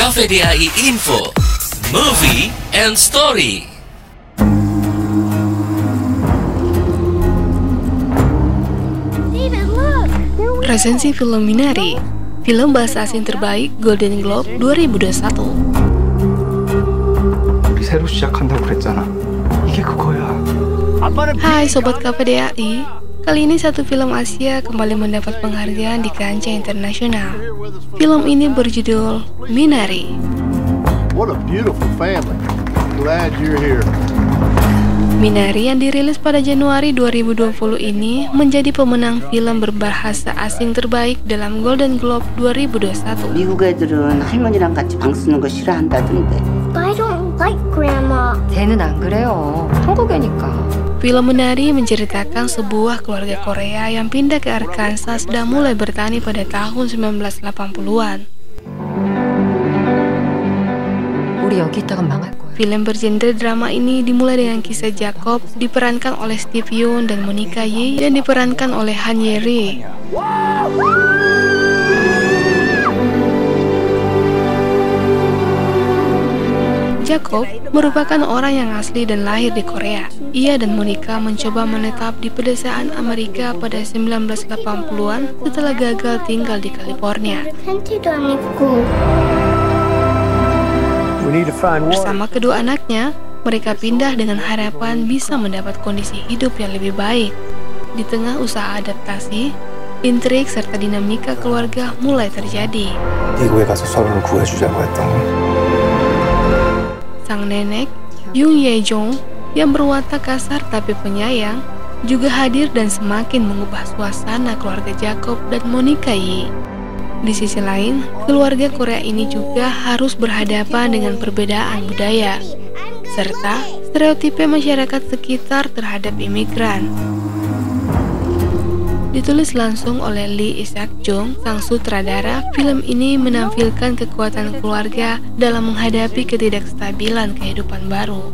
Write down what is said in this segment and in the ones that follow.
KVDI Info Movie and Story. Resensi film Minari. Film bahasa asing terbaik Golden Globe 2021 Hai Sobat KVDI, Kali ini satu film Asia kembali mendapat penghargaan di kancah internasional Film ini berjudul Minari What a beautiful family. Glad you're here. Minari yang dirilis pada Januari 2020 ini menjadi pemenang film berbahasa asing terbaik dalam Golden Globe 2021 미국 애들은 할머니랑 같이 방 쓰는 거 싫어한다던데. I don't like Grandma. 쟤는 안 그래요. 한국애니까. Film Menari menceritakan sebuah keluarga Korea yang pindah ke Arkansas dan mulai bertani pada tahun 1980-an. 우리 여기 있다가 망할 거야. Film bergenre drama ini dimulai dengan kisah Jacob diperankan oleh Steve Yeun dan Monica Ye dan diperankan oleh Han Ye Ri. Jacob merupakan orang yang asli dan lahir di Korea. Ia dan Monica mencoba menetap di pedesaan Amerika pada 1980-an setelah gagal tinggal di California. Bersama kedua anaknya, mereka pindah dengan harapan bisa mendapat kondisi hidup yang lebih baik. Di tengah usaha adaptasi, intrik serta dinamika keluarga mulai terjadi. Sang nenek, Yung Ye Jong, yang berwatak kasar tapi penyayang, juga hadir dan semakin mengubah suasana keluarga Jacob dan Monica Yi. Di sisi lain, keluarga Korea ini juga harus berhadapan dengan perbedaan budaya, serta stereotipe masyarakat sekitar terhadap imigran. Ditulis langsung oleh Lee Isaac Jung, sang sutradara, film ini menampilkan kekuatan keluarga dalam menghadapi ketidakstabilan kehidupan baru.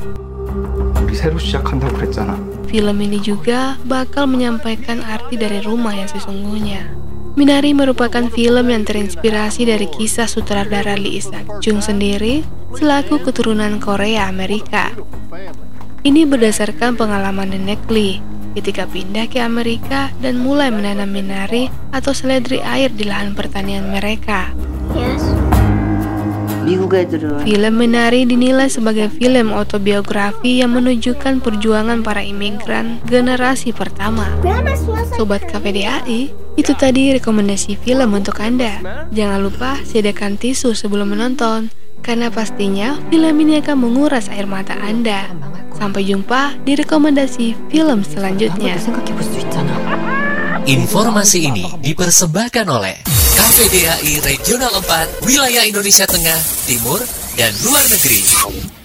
Film ini juga bakal menyampaikan arti dari rumah yang sesungguhnya. Minari merupakan film yang terinspirasi dari kisah sutradara Lee Isaac Chung sendiri selaku keturunan Korea Amerika. Ini berdasarkan pengalaman nenek Lee ketika pindah ke Amerika dan mulai menanam minari atau seledri air di lahan pertanian mereka. Film Menari dinilai sebagai film autobiografi yang menunjukkan perjuangan para imigran generasi pertama. Sobat KPDAI, itu tadi rekomendasi film untuk Anda. Jangan lupa sediakan tisu sebelum menonton. Karena pastinya film ini akan menguras air mata Anda. Sampai jumpa di rekomendasi film selanjutnya. Informasi ini dipersembahkan oleh KPDHI Regional 4, Wilayah Indonesia Tengah, Timur, dan Luar Negeri.